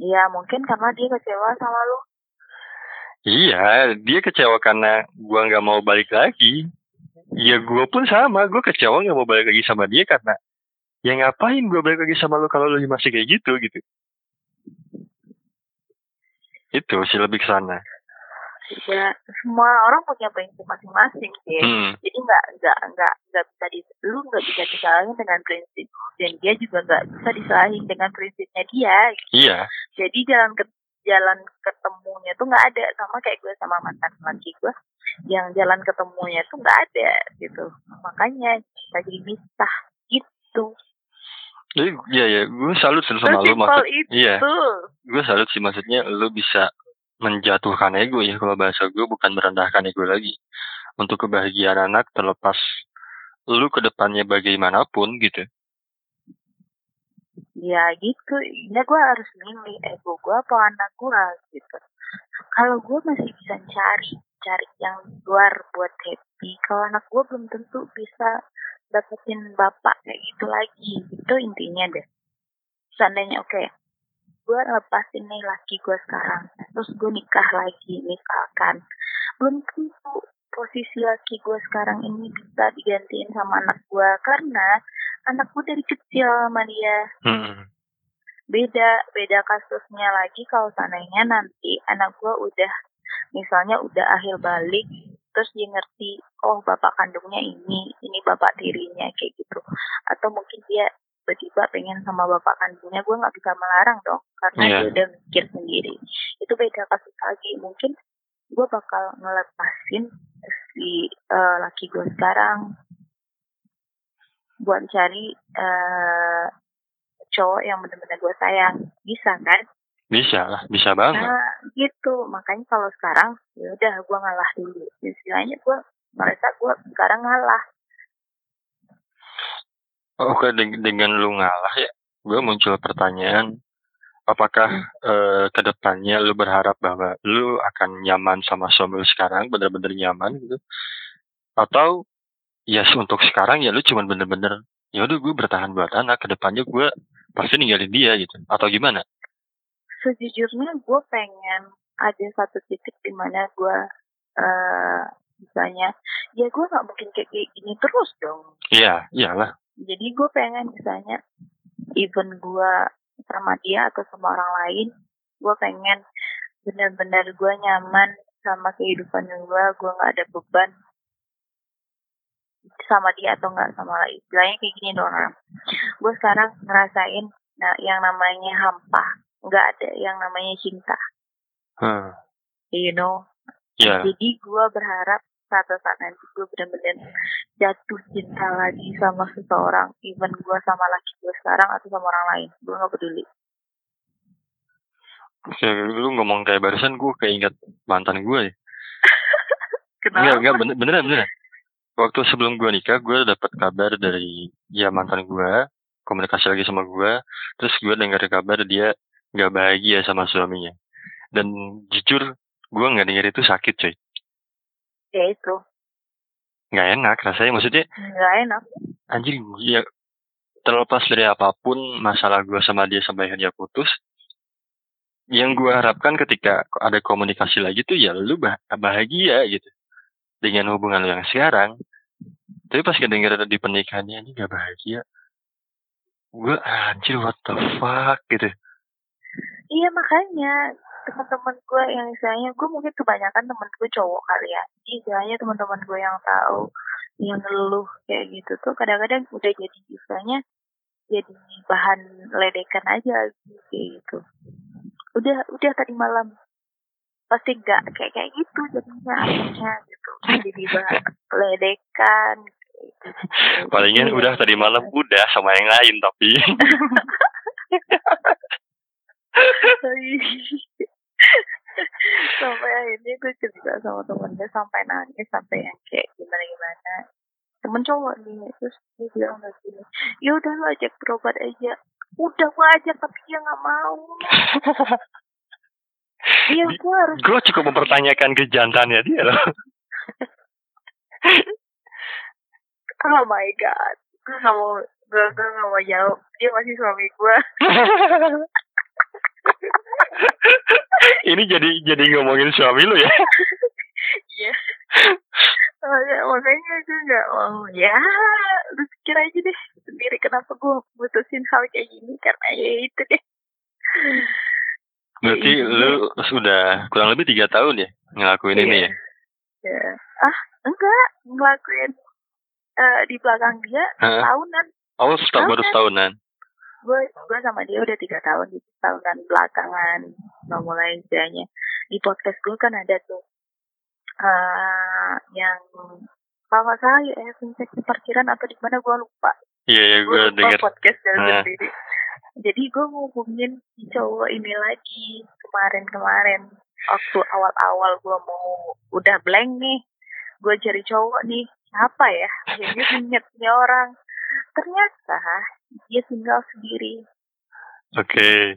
Iya mungkin karena dia kecewa sama lu. iya dia kecewa karena gue nggak mau balik lagi ya gue pun sama gue kecewa nggak mau balik lagi sama dia karena ya ngapain gue balik lagi sama lu kalau lu masih kayak gitu gitu itu sih lebih ke sana Ya semua orang punya prinsip masing-masing sih. hmm. Jadi nggak nggak nggak nggak bisa di lu nggak bisa disalahin dengan prinsip dan dia juga nggak bisa disalahin dengan prinsipnya dia. iya Jadi jalan ke jalan ketemunya tuh nggak ada sama kayak gue sama mantan laki gue yang jalan ketemunya tuh nggak ada gitu makanya kita jadi misah gitu jadi iya ya gue salut sih sama lu maksud itu. iya. Gue salut sih maksudnya lu bisa menjatuhkan ego ya kalau bahasa gue bukan merendahkan ego lagi. Untuk kebahagiaan anak terlepas lu ke depannya bagaimanapun gitu. Ya gitu. Ya gue harus milih ego gue apa anak gue gitu. Kalau gue masih bisa cari cari yang luar buat happy kalau anak gue belum tentu bisa dapetin bapak kayak gitu lagi. Itu intinya deh. Seandainya oke gue lepasin nih laki gue sekarang terus gue nikah lagi misalkan belum tentu posisi laki gue sekarang ini bisa digantiin sama anak gue karena anak gue dari kecil sama dia. Hmm. beda beda kasusnya lagi kalau seandainya nanti anak gue udah misalnya udah akhir balik terus dia ngerti oh bapak kandungnya ini ini bapak tirinya kayak gitu. Atau mungkin dia tiba-tiba pengen sama bapak kandungnya gue nggak bisa melarang dong karena Iya. dia udah mikir sendiri. Itu beda kasus lagi. Mungkin gue bakal ngelepasin si eh, laki gue sekarang. Buat cari eh cowok yang benar-benar gue sayang. Bisa kan bisa lah bisa banget. Nah gitu. Makanya kalau sekarang ya udah gue ngalah dulu. Istilahnya gue merasa gue sekarang ngalah. Oke deng- dengan lu ngalah ya gue muncul pertanyaan apakah eh, ke depannya lu berharap bahwa lu akan nyaman sama suami lu sekarang bener-bener nyaman gitu? Atau ya untuk sekarang ya lu cuman bener-bener ya udah gue bertahan buat anak ke depannya gue pasti ninggalin dia gitu. Atau gimana sejujurnya gue pengen ada satu titik di mana gue eh misalnya ya gue nggak mungkin kayak kayak gini terus dong. Iya iyalah. Jadi gue pengen misalnya even gue sama dia atau sama orang lain gue pengen benar-benar gue nyaman sama kehidupan gue gue nggak ada beban sama dia atau nggak sama lain. Istilahnya kayak gini dong orang. Gue sekarang ngerasain nah yang namanya hampa nggak ada yang namanya cinta. Hmm. you know? Ya. Jadi gue berharap satu saat nanti gue benar-benar jatuh cinta lagi sama seseorang even gue sama laki gue sekarang atau sama orang lain. Gue nggak peduli. Oke, lu ngomong kayak barusan gue keinget mantan gue ya. kenapa? Enggak, enggak, bener, beneran, beneran. Waktu sebelum gue nikah, gue dapet kabar dari ya mantan gue, komunikasi lagi sama gue, terus gue dengar kabar dia nggak bahagia sama suaminya. Dan jujur, gue nggak denger itu sakit cuy. ya itu Nggak enak rasanya, maksudnya nggak enak anjir ya terlepas dari apa pun masalah gue sama dia sampai akhirnya putus, yang gue harapkan ketika ada komunikasi lagi tuh ya lu bah- bahagia gitu dengan hubungan lu yang sekarang. Tapi pas kedenger di pernikahannya ini gak bahagia, gue anjir what the fuck gitu. Iya makanya teman-teman gue yang istilahnya gue mungkin kebanyakan temen gue cowok kali ya. Jadi istilahnya teman-teman gue yang tahu yang ngeluh kayak gitu tuh kadang-kadang udah jadi istilahnya jadi bahan ledekan aja kayak gitu. Udah udah tadi malam. Pasti enggak kayak kayak gitu jadinya akhirnya gitu. Jadi bahan ledekan gitu. Palingan Iya. udah tadi malam udah sama yang lain tapi sampai akhirnya gue cerita sama temen gue sampai nangis sampai yang kayak gimana gimana temen cowok nih terus dia bilang kayak gini ya udah lu ajak berobat aja. Udah gue ajak tapi dia nggak mau. Iya gue harus gue cukup mempertanyakan kejantannya dia loh. Oh my god. Gue gak mau gue gue gak mau jawab. Dia masih suami gue ini jadi jadi ngomongin suami lu ya? Iya. Makanya, makanya gue gak mau. Ya lu pikir aja deh sendiri kenapa gue mutusin hal kayak gini karena ya itu deh. Berarti Iya. lu sudah kurang lebih tiga tahun ya ngelakuin ini Iya. ya? Ya. Ah enggak ngelakuin eh, di belakang dia tahunan oh setahun baru Tahunan. setahunan gue gue sama dia udah tiga tahun gitu. Tahunan belakangan nggak mulai istilahnya di podcast gue kan ada tuh eh yang kalau nggak salah ya fintech di parkiran atau di mana gue lupa. Iya ya gue gue denger. podcast dari Nah. sendiri. Jadi gue ngubungin si cowok ini lagi kemarin-kemarin. Waktu awal-awal gue mau udah blank nih. Gue cari cowok nih siapa ya? Akhirnya inget nih orang. Ternyata dia tinggal sendiri. Oke.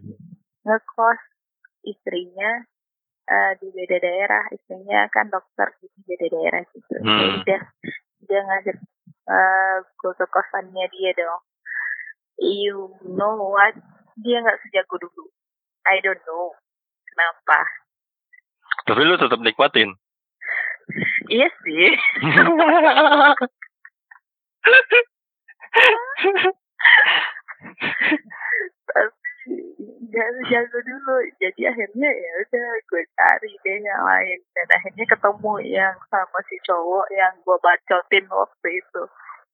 Ngekos istrinya eh, di beda daerah. Istrinya kan dokter di beda daerah gitu Hmm. Ya udah dia ngajak eh gue ke kosannya dia dong. You know what? Dia nggak sejago dulu. I don't know. Kenapa? Tapi lu tetap nikmatin. Iya sih tapi nggak sejago dulu. Jadi akhirnya ya udah gue cari deh yang lain. Dan akhirnya ketemu yang sama si cowok yang gue bacotin waktu itu.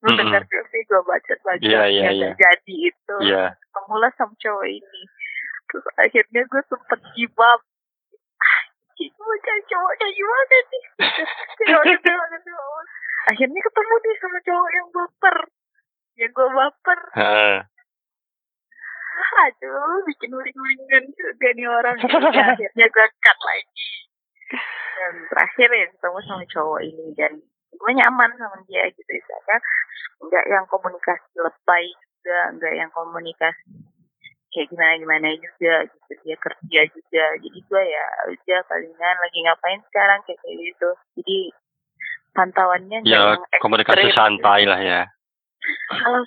Lu Mm-mm. dengar gak sih gue bacot bacot Iya, iya, yang iya. nggak jadi itu? Iya. Ketemulah sama cowok ini. Terus akhirnya gue sempet give up. Ih, gue cari cowok kayak gimana nih? Akhirnya ketemu nih sama cowok yang baper yang gue baper. Heeh. aduh bikin uring-uringan juga nih orang. Ya, akhirnya gue cut lagi. Dan terakhir ya ketemu sama cowok ini dan gue nyaman sama dia gitu misalkan. Nggak yang komunikasi lebay juga nggak yang komunikasi kayak gimana gimana juga gitu. Dia kerja juga. Jadi gue ya udah palingan lagi ngapain sekarang kayak gitu. Jadi pantauannya ya yang komunikasi ekstrim. santai lah ya kalau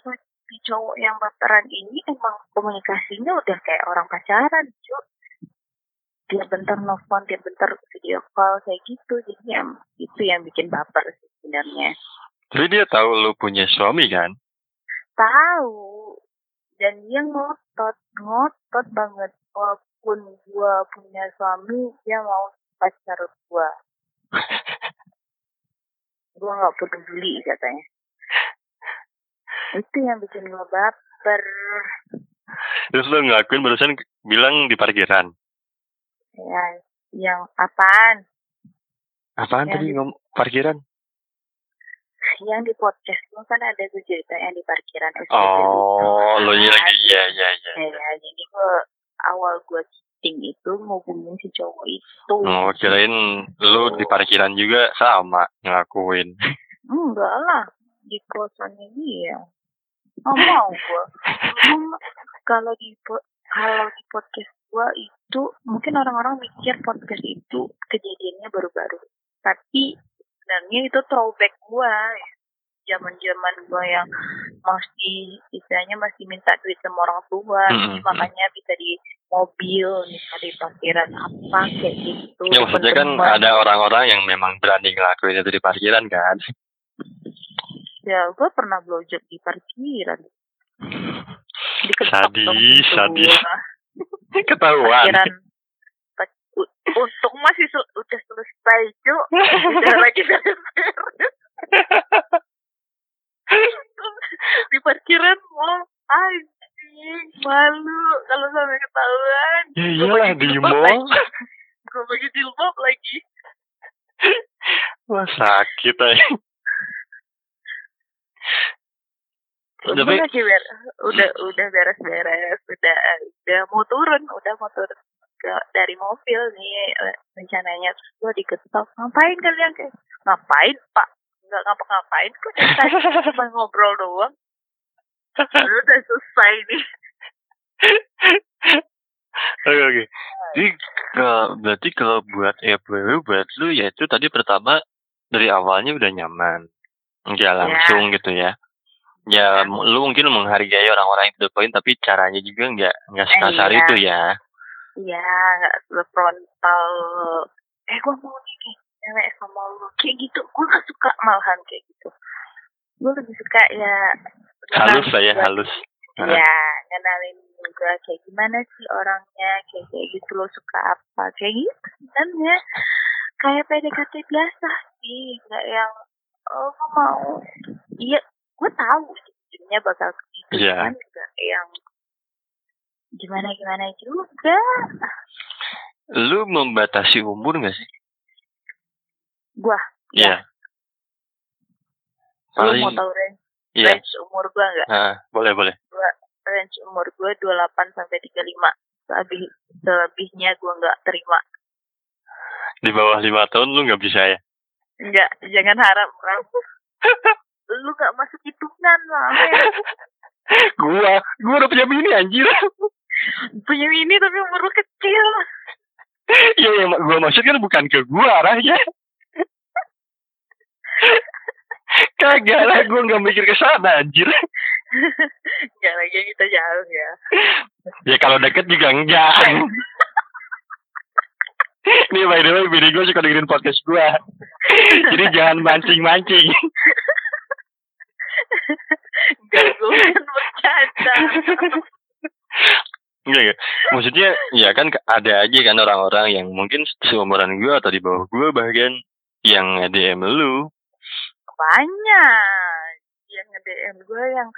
si cowok yang baperan ini emang komunikasinya udah kayak orang pacaran cuy dia bentar nelfon dia bentar video call kayak gitu. Jadi em, itu yang bikin baper sih sebenarnya. Tapi dia tahu lu punya suami kan? Tahu. Dan dia ngotot ngotot banget. Walaupun gua punya suami dia mau pacar gua. Gua nggak peduli katanya itu yang bikin gua baper. Terus lu ngelakuin barusan bilang di parkiran? Ya yang apaan? Apaan Yang tadi di- ngom parkiran? Yang di podcast gua kan ada tuh cerita yang di parkiran. SPBU. oh lu Kan? lagi. Iya iya iya ya jadi gua awal gua cheating itu ngubungin si cowok itu. Oh, kirain lu di parkiran juga sama ngelakuin. enggak lah di kosannya dia nggak mau Emang kalau di kalau di podcast gua itu mungkin orang-orang mikir podcast itu kejadiannya baru-baru. Tapi sebenarnya itu throwback gua zaman-zaman gua yang masih istilahnya masih minta duit sama orang tua Mm-mm. Jadi makanya bisa di mobil bisa di parkiran apa kayak gitu. Ya maksudnya kan ada orang-orang yang memang berani ngelakuin itu di parkiran kan. Ya gua pernah blowjob di parkiran Diketok Sadis, sadis. Ketahuan. parkiran Pas- u- untung masih sel- udah selesai cu udah lagi beres di parkiran mau anjing malu kalau sampai ketahuan Ya iyalah di mall. gue pakai jilbab lagi Wah sakit aja. Tapi lagi ber- udah udah beres-beres. Udah udah mau turun. Udah mau turun ke dari mobil nih rencananya. Terus gue diketok ngapain kalian kayak? Ngapain pak? Nggak ngapa-ngapain kok cuma ngobrol doang. Lalu udah selesai nih. Oke oke. Jadi kalau berarti kalau buat ya buat lu ya itu tadi pertama dari awalnya udah nyaman. Enggak Iya. langsung gitu ya. Ya m- lu mungkin menghargai orang-orang yang to the point tapi caranya juga nggak nggak sekasar iya. itu ya. Iya, nggak frontal. Eh, gue mau nih cewek sama lu. Kayak gitu, gue gak suka malahan kayak gitu. Gue lebih suka ya... Halus lah ya halus. Iya, ngenalin juga kayak gimana sih orangnya, kayak kayak gitu lo suka apa, kayak gitu sebenarnya. Kayak PDKT biasa sih, nggak yang oh gue mau. Iya, gue tahu ujungnya bakal Iya. cuman nggak yang gimana gimana juga. Lu membatasi umur nggak sih? Gua, Iya. lu mau Paling tahu range, iya. range umur gua nggak? Nah, boleh boleh. Range umur gua 28 sampai 35. Lebih selebihnya gua nggak terima. Di bawah lima tahun lu nggak bisa ya? Enggak, jangan harap Ram. lu gak masuk hitungan lah. gua, gua udah punya bini anjir. Punya ini tapi umur lu kecil. Iya, yang gua maksud kan bukan ke gua arahnya. Kagak lah, gua nggak mikir ke sana anjir. Enggak lagi kita jauh ya. Ya kalau deket juga enggak. Ini by the way, bini gue suka dengerin podcast gua. Jadi jangan mancing-mancing. Enggak, gue bercanda. Enggak, enggak. Maksudnya, ya kan ada aja kan orang-orang yang mungkin seumuran gua atau di bawah gua bahkan yang DM lu. Banyak yang nge-DM gue yang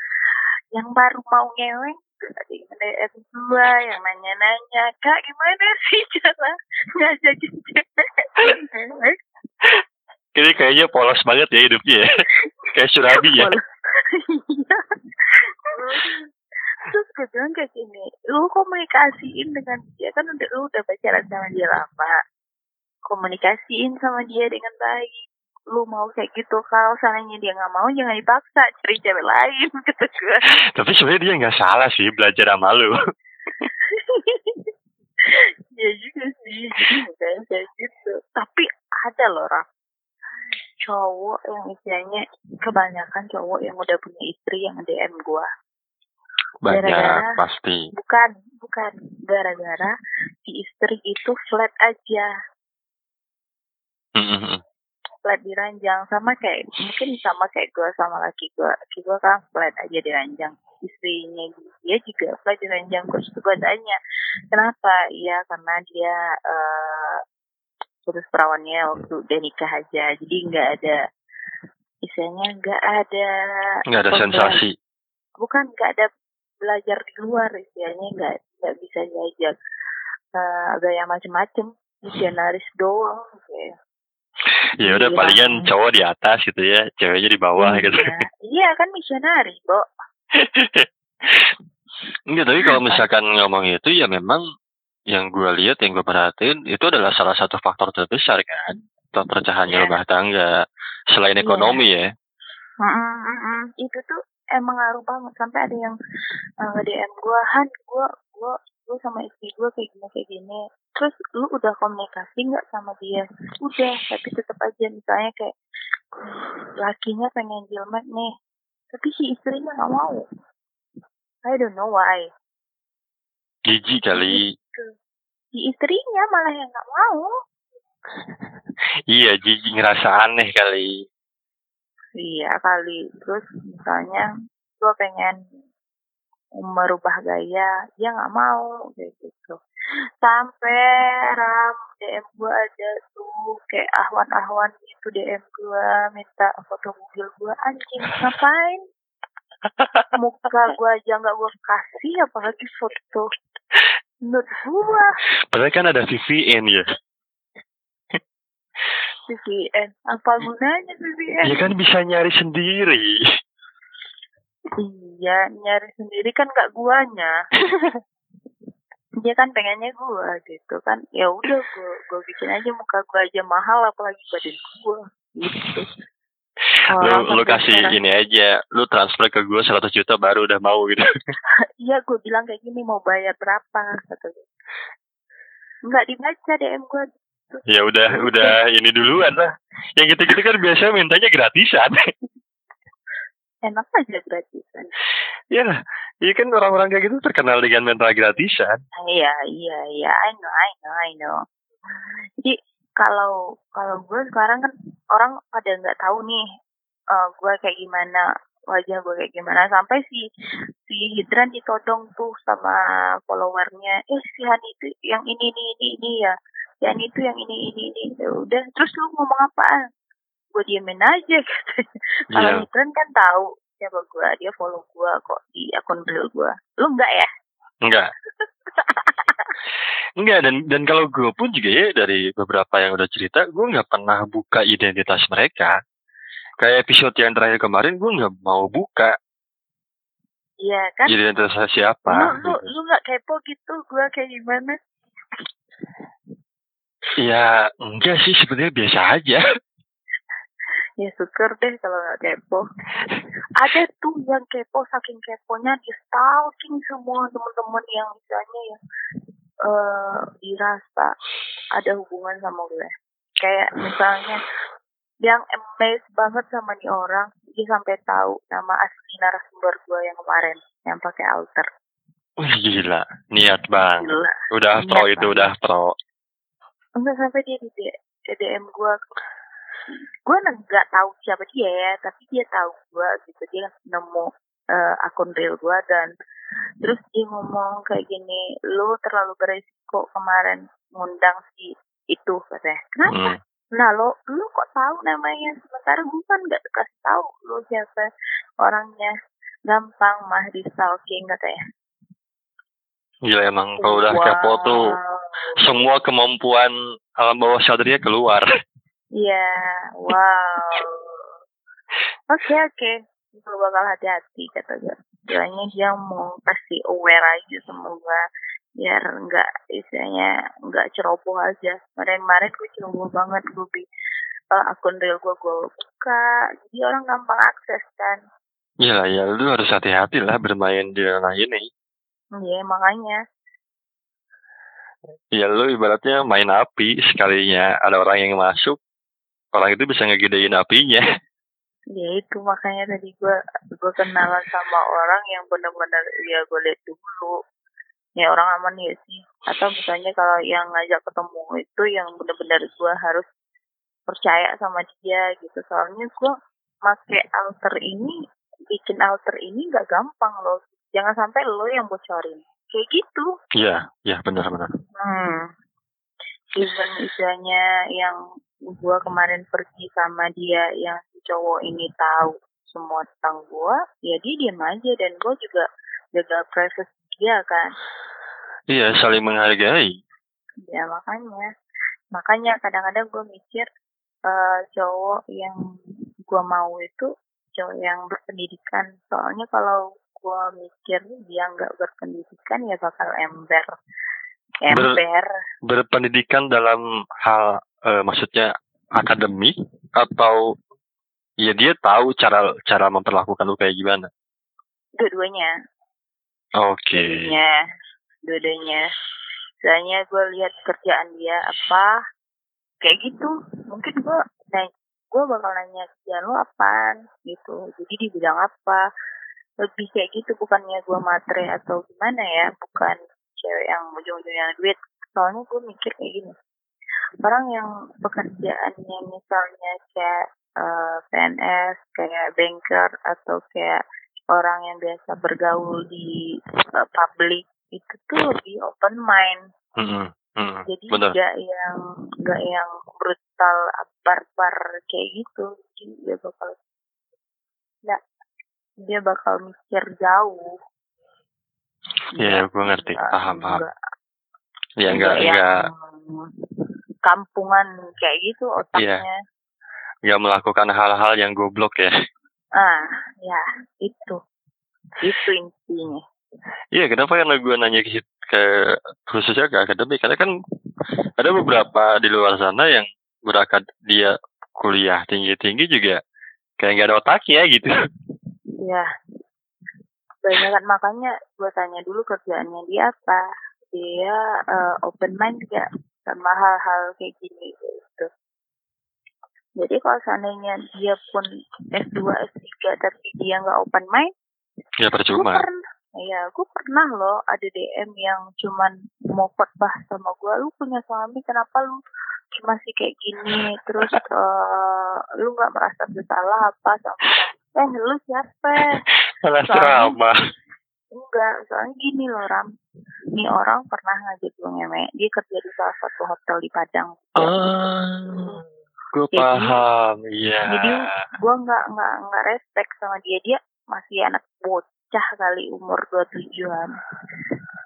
yang baru mau ngeweng ada yang nge-DM gue yang nanya-nanya kak gimana sih cara ngajakin cewek Ini kayaknya polos banget ya hidupnya ya. Kayak Surabi ya. Iya. Terus gue bilang kayak gini, lu komunikasiin dengan dia kan udah lu udah pacaran sama dia lama. Komunikasiin sama dia dengan baik. Lu mau kayak gitu, kalau seandainya dia nggak mau jangan dipaksa cari cewek lain kata gue. Tapi sebenarnya dia nggak salah sih belajar sama lu. Iya juga sih, kayak gitu. Tapi ada loh Raf. Cowok yang istilahnya kebanyakan cowok yang udah punya istri yang DM gua. Banyak Gara-gara- pasti. Bukan, bukan. Gara-gara si istri itu flat aja. Flat di ranjang. Sama kayak, mungkin sama kayak gue sama laki gue. Laki gue kan flat aja di ranjang. Istrinya dia juga flat di ranjang. Terus gue tanya, kenapa? Iya, karena dia eh putus perawannya waktu dia nikah aja. Jadi nggak ada, istilahnya nggak ada Nggak ada sensasi. bukan nggak ada belajar di luar istilahnya nggak nggak bisa diajak uh, gaya macem-macem misionaris doang kayak Ya udah Iya. palingan cowok di atas gitu ya, ceweknya di bawah iya. gitu. iya kan misionaris bo Enggak, tapi kalau misalkan ngomong itu ya memang yang gue lihat, yang gue perhatiin itu adalah salah satu faktor terbesar kan, perpecahannya Iya. rumah tangga. Selain Iya. ekonomi ya. Mm-mm, mm-mm. itu tuh emang ngaruh banget sampai ada yang uh, nge DM gue Han gue gue gue sama istri gue kayak gini kayak gini terus lu udah komunikasi nggak sama dia? Udah tapi tetap aja misalnya kayak lakinya pengen jilmet nih tapi si istrinya nggak mau. I don't know why. Gigi kali. si istrinya malah yang nggak mau. Iya, Gigi ngerasa aneh kali. iya kali. Terus misalnya gue pengen merubah gaya dia nggak mau kayak gitu sampai ram DM gue ada tuh kayak ahwan-ahwan gitu DM gue minta foto mobil gue anjing ngapain? Muka gue aja nggak gue kasih apalagi foto. Menurut gue Padahal kan ada VPN ya. VPN apa gunanya VPN Ya kan bisa nyari sendiri. iya nyari sendiri kan gak guanya dia kan pengennya gua gitu kan. Ya udah gua gua bikin aja muka gua aja mahal apalagi badan gua gitu. Lu lu kasih beneran. ini aja lu transfer ke gue 100 juta baru udah mau gitu. Iya gue bilang kayak gini mau bayar berapa kata nggak dibaca DM gue ya udah udah ini duluan lah. Yang gitu-gitu kan biasanya mintanya gratisan. Enak aja gratisan. Ya iya kan orang-orang kayak gitu terkenal dengan mental gratisan. Iya iya iya. I know I know I know. Jadi kalau kalau gue sekarang kan orang pada nggak tahu nih uh, gue kayak gimana wajah gue kayak gimana. Sampai si si Hidran ditodong tuh sama followernya. Eh si Han itu yang ini ini ini ini ya. Yang itu yang ini ini ini. Ya udah terus lu ngomong apaan? Gue diemin aja gitu kalau yeah. Hidran kan tahu siapa gue dia follow gue kok di akun real gue lu enggak ya enggak Enggak dan dan kalau gue pun juga ya dari beberapa yang udah cerita gue nggak pernah buka identitas mereka kayak episode yang terakhir kemarin gue nggak mau buka Iya kan? Identitas siapa? Lu, lu, gitu. lu gak kepo gitu gue kayak gimana? Ya enggak sih sebenarnya biasa aja. ya syukur deh kalau gak kepo. Ada tuh yang kepo saking keponya di stalking semua temen-temen yang misalnya ya uh, dirasa ada hubungan sama gue. Kayak misalnya yang amazed banget sama nih orang, dia sampai tahu nama asli narasumber gue yang kemarin yang pakai alter. Wih gila, niat bang. Gila. Udah niat pro itu udah pro. Enggak sampai dia di DM gue. Gue nggak tahu siapa dia ya, tapi dia tahu gue gitu. Dia nemu uh, akun real gue dan terus dia ngomong kayak gini lu terlalu beresiko kemarin ngundang si itu katanya kenapa hmm. nah lo lu kok tahu namanya sementara gue kan nggak kasih tahu lu siapa orangnya gampang mah di stalking katanya Gila emang kalau udah wow. kepo tuh semua kemampuan alam bawah sadarnya keluar. Iya, wow. Oke okay, oke, okay. gue bakal hati-hati kata gue istilahnya dia mau pasti aware aja gue biar nggak istilahnya nggak ceroboh aja. Kemarin-kemarin gue ceroboh banget gue bi uh, akun real gue gue buka. Jadi orang gampang akses kan. Iya lah ya lu harus hati-hati lah bermain di ranah ini. Iya makanya. Ya lu ibaratnya main api sekalinya. Ada orang yang masuk orang itu bisa ngegedein apinya. Ya itu makanya tadi gue gue kenalan sama orang yang benar-benar ya gue lihat dulu. Ya orang aman ya sih. Atau misalnya kalau yang ngajak ketemu itu yang benar-benar gue harus percaya sama dia gitu. Soalnya gue make alter ini bikin alter ini gak gampang loh. Jangan sampai lo yang bocorin. Kayak gitu. Iya iya benar-benar hmm. Even istilahnya yang gue kemarin pergi sama dia yang si cowok ini tahu semua tentang gue ya dia diam aja dan gue juga jaga privasi dia kan. Iya saling menghargai. Ya makanya. Makanya kadang-kadang gue mikir uh, cowok yang gue mau itu cowok yang berpendidikan. Soalnya kalau gue mikir dia nggak berpendidikan ya bakal ember. Ember. Ber, berpendidikan dalam hal uh, maksudnya akademik atau ya dia tahu cara cara memperlakukan lu kayak gimana? Dua-duanya. Oke. Okay. Dua-duanya. Dua-duanya. Soalnya gue lihat kerjaan dia apa kayak gitu. Mungkin gue naik gue bakal nanya kerjaan lu apa gitu. Jadi di bidang apa? Lebih kayak gitu bukannya gue matre atau gimana ya? Bukan cewek yang ujung-ujungnya duit. Soalnya gue mikir kayak gini orang yang pekerjaannya misalnya kayak uh, eh, PNS, kayak banker atau kayak orang yang biasa bergaul di uh, publik itu tuh lebih open mind. Mm -hmm. Mm, Jadi nggak yang nggak yang brutal barbar kayak gitu. Jadi dia bakal nggak dia bakal mikir jauh. Iya, yeah, gue ngerti, paham, paham. Ya enggak enggak kampungan kayak gitu otaknya. Iya. Gak melakukan hal-hal yang goblok ya. Ah, ya itu. Itu intinya. Iya, kenapa karena gue nanya ke, ke khususnya ke akademik karena kan ada beberapa di luar sana yang berakad dia kuliah tinggi-tinggi juga kayak gak ada otaknya gitu Iya. Banyak kan makanya gue tanya dulu kerjaannya dia apa. Dia uh, open mind gak sama hal-hal kayak gini gitu. Jadi kalau seandainya dia pun S2, S3 tapi dia nggak open mind, ya percuma. Gue pernah, iya, gue pernah loh ada DM yang cuman mau khotbah sama gue, lu punya suami kenapa lu masih kayak gini, terus uh, lu nggak merasa bersalah apa sama eh lu siapa? Salah ceramah. Enggak, soalnya gini loh Ram. Ini orang pernah ngajak gue ngemek, dia kerja di salah satu hotel di Padang. Oh, gue paham, iya. Jadi gue nggak nggak nggak respect sama dia, dia masih anak bocah kali umur dua tujuan.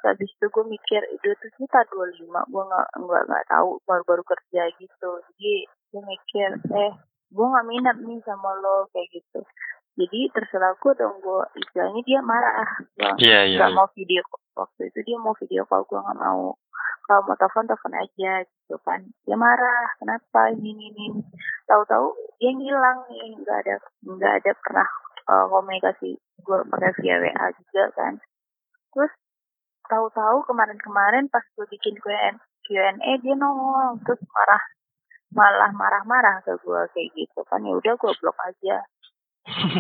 Habis itu gue mikir itu tuh kita dua lima, gue nggak nggak nggak tahu baru baru kerja gitu. Jadi gue mikir eh gue nggak minat nih sama lo kayak gitu jadi terserah gue dong gue istilahnya dia marah. Gue yeah, yeah, gak yeah. mau video waktu itu dia mau video call gue nggak mau. Kalau mau telepon telepon aja gitu kan. Dia marah kenapa ini ini ini? Tahu-tahu dia ngilang nih nggak ada nggak ada pernah uh, komunikasi gue pakai via WA juga kan. Terus tahu-tahu kemarin-kemarin pas gue bikin Q&A dia nongol terus marah malah marah-marah ke gue kayak gitu kan. Ya udah gue blok aja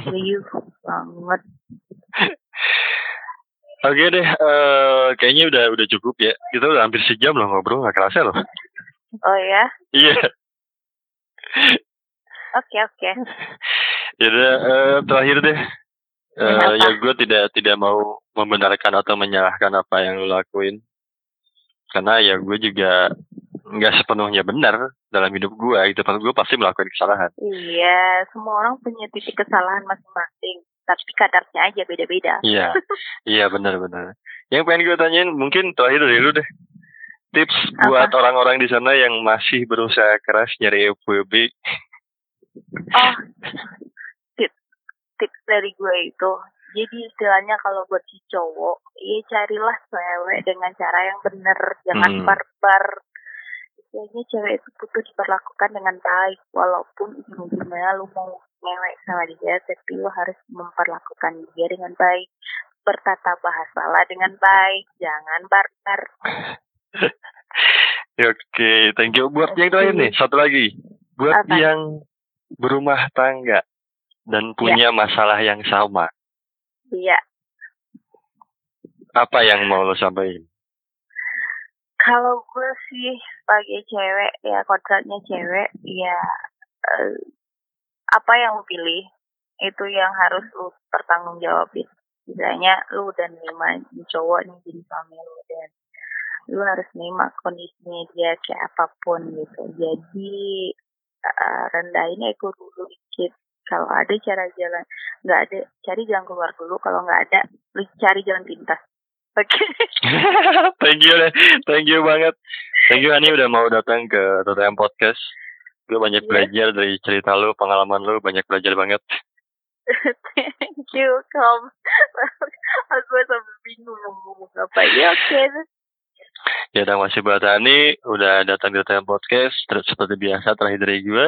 serius banget Oke deh, uh, kayaknya udah udah cukup ya. Kita udah hampir sejam loh ngobrol, nggak kerasa loh. Oh ya? Iya. Oke oke. Ya uh, terakhir deh. Uh, ya gue tidak tidak mau membenarkan atau menyalahkan apa yang lo lakuin. Karena ya gue juga nggak sepenuhnya benar dalam hidup gue gitu kan gue pasti melakukan kesalahan. Iya semua orang punya titik kesalahan masing-masing tapi kadarnya aja beda-beda. Iya iya benar-benar yang pengen gue tanyain mungkin terakhir dari lu deh. Tips Apa? buat orang-orang di sana yang masih berusaha keras nyari FWB oh tips tips dari gue itu jadi istilahnya kalau buat si cowok, ya carilah cewek dengan cara yang benar, jangan hmm. Kayaknya cewek itu butuh diperlakukan dengan baik walaupun ujung-ujungnya lu mau ngewek sama dia tapi lu harus memperlakukan dia dengan baik bertata bahasa lah dengan baik jangan barbar Oke, okay, thank you. Buat yang terakhir nih, satu lagi. Buat Apa? yang berumah tangga dan punya ya. masalah yang sama. Iya. Apa yang mau lo sampaikan? Kalau gue sih sebagai cewek ya kodratnya cewek ya uh, apa yang lu pilih itu yang harus lu pertanggungjawabin. Misalnya lu udah nerima cowok nih jadi suami lu dan lu harus nerima kondisinya dia kayak apa pun gitu. Jadi uh, rendahin ego dulu dikit. Kalau ada cara jalan, nggak ada, cari jalan keluar dulu. Kalau nggak ada, lu cari jalan pintas Oke. Okay. thank you deh. Thank you banget. Thank you Ani udah mau datang ke TTM Podcast. Gue banyak yeah. belajar dari cerita lu, pengalaman lu, banyak belajar banget. Thank you, Kom. Aku sampai bingung mau ngomong apa. Ya, oke. Okay. Ya, dan masih buat Ani udah datang di TTM Podcast. Terus seperti biasa terakhir dari gue.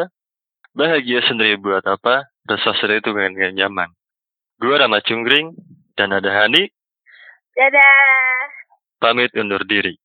Bahagia sendiri buat apa? Rasa sendiri itu dengan nyaman. Gue Rama Cungkring dan ada Hani Dadah. Pamit undur diri.